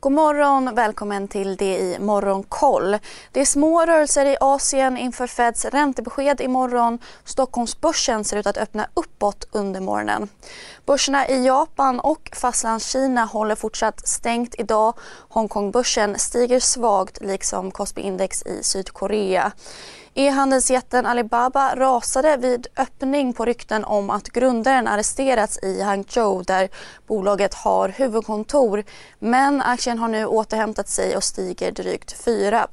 God morgon, välkommen till det i Morgonkoll. Det är små rörelser i Asien inför Feds räntebesked imorgon. Stockholmsbörsen ser ut att öppna uppåt under morgonen. Börserna i Japan och Fastlandskina håller fortsatt stängt idag. Hongkongbörsen stiger svagt liksom Kospi-index i Sydkorea. E-handelsjätten Alibaba rasade vid öppning på rykten om att grundaren arresterats i Hangzhou där bolaget har huvudkontor. Men aktien har nu återhämtat sig och stiger drygt 4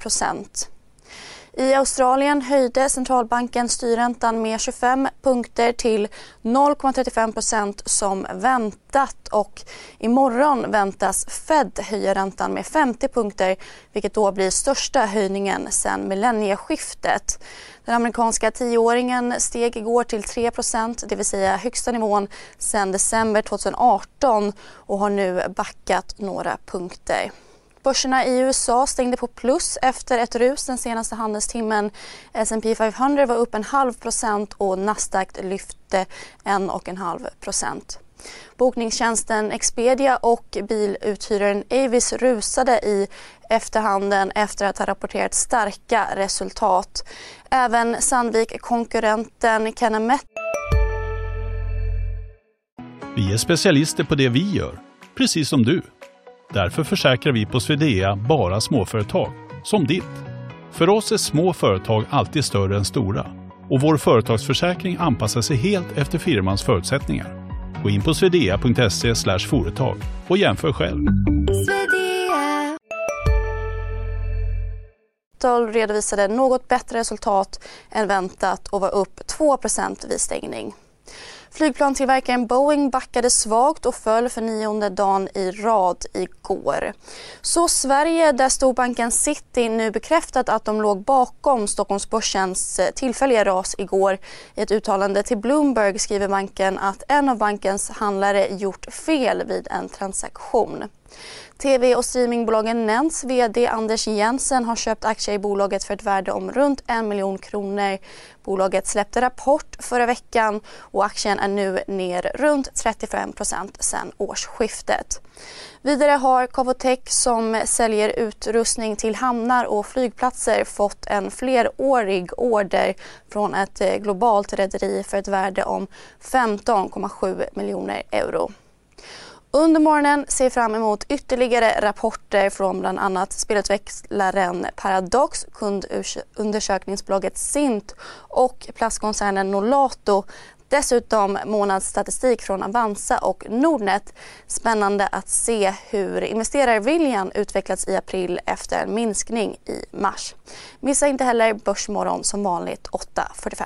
i Australien höjde centralbanken styrräntan med 25 punkter till 0,35% som väntat och imorgon väntas Fed höja räntan med 50 punkter vilket då blir största höjningen sedan millennieskiftet. Den amerikanska tioåringen steg igår till 3% det vill säga högsta nivån sedan december 2018 och har nu backat några punkter. Börserna i USA stängde på plus efter ett rus den senaste handelstimmen. S&P 500 var upp en halv procent och Nasdaq lyfte en och en halv procent. Bokningstjänsten Expedia och biluthyraren Avis rusade i efterhanden efter att ha rapporterat starka resultat. Även Sandvik-konkurrenten Kennemet... Vi är specialister på det vi gör, precis som du. Därför försäkrar vi på Swedea bara småföretag, som ditt. För oss är små företag alltid större än stora och vår företagsförsäkring anpassar sig helt efter firmans förutsättningar. Gå in på swedea.se företag och jämför själv. redovisade något bättre resultat än väntat och var upp 2 vid stängning. Flygplantillverkaren Boeing backade svagt och föll för nionde dagen i rad igår. Så Sverige, där storbanken City nu bekräftat att de låg bakom Stockholmsbörsens eh, tillfälliga ras igår. I ett uttalande till Bloomberg skriver banken att en av bankens handlare gjort fel vid en transaktion. Tv och streamingbolagen Nents VD Anders Jensen har köpt aktier i bolaget för ett värde om runt en miljon kronor. Bolaget släppte rapport förra veckan och aktien är nu ner runt 35% sedan årsskiftet. Vidare har Cavotec som säljer utrustning till hamnar och flygplatser fått en flerårig order från ett eh, globalt rederi för ett värde om 15,7 miljoner euro. Under morgonen ser vi fram emot ytterligare rapporter från bland annat spelutvecklaren Paradox, kundundersökningsbolaget Sint och plastkoncernen Nolato. Dessutom månadsstatistik från Avanza och Nordnet. Spännande att se hur investerarviljan utvecklats i april efter en minskning i mars. Missa inte heller Börsmorgon som vanligt 8.45.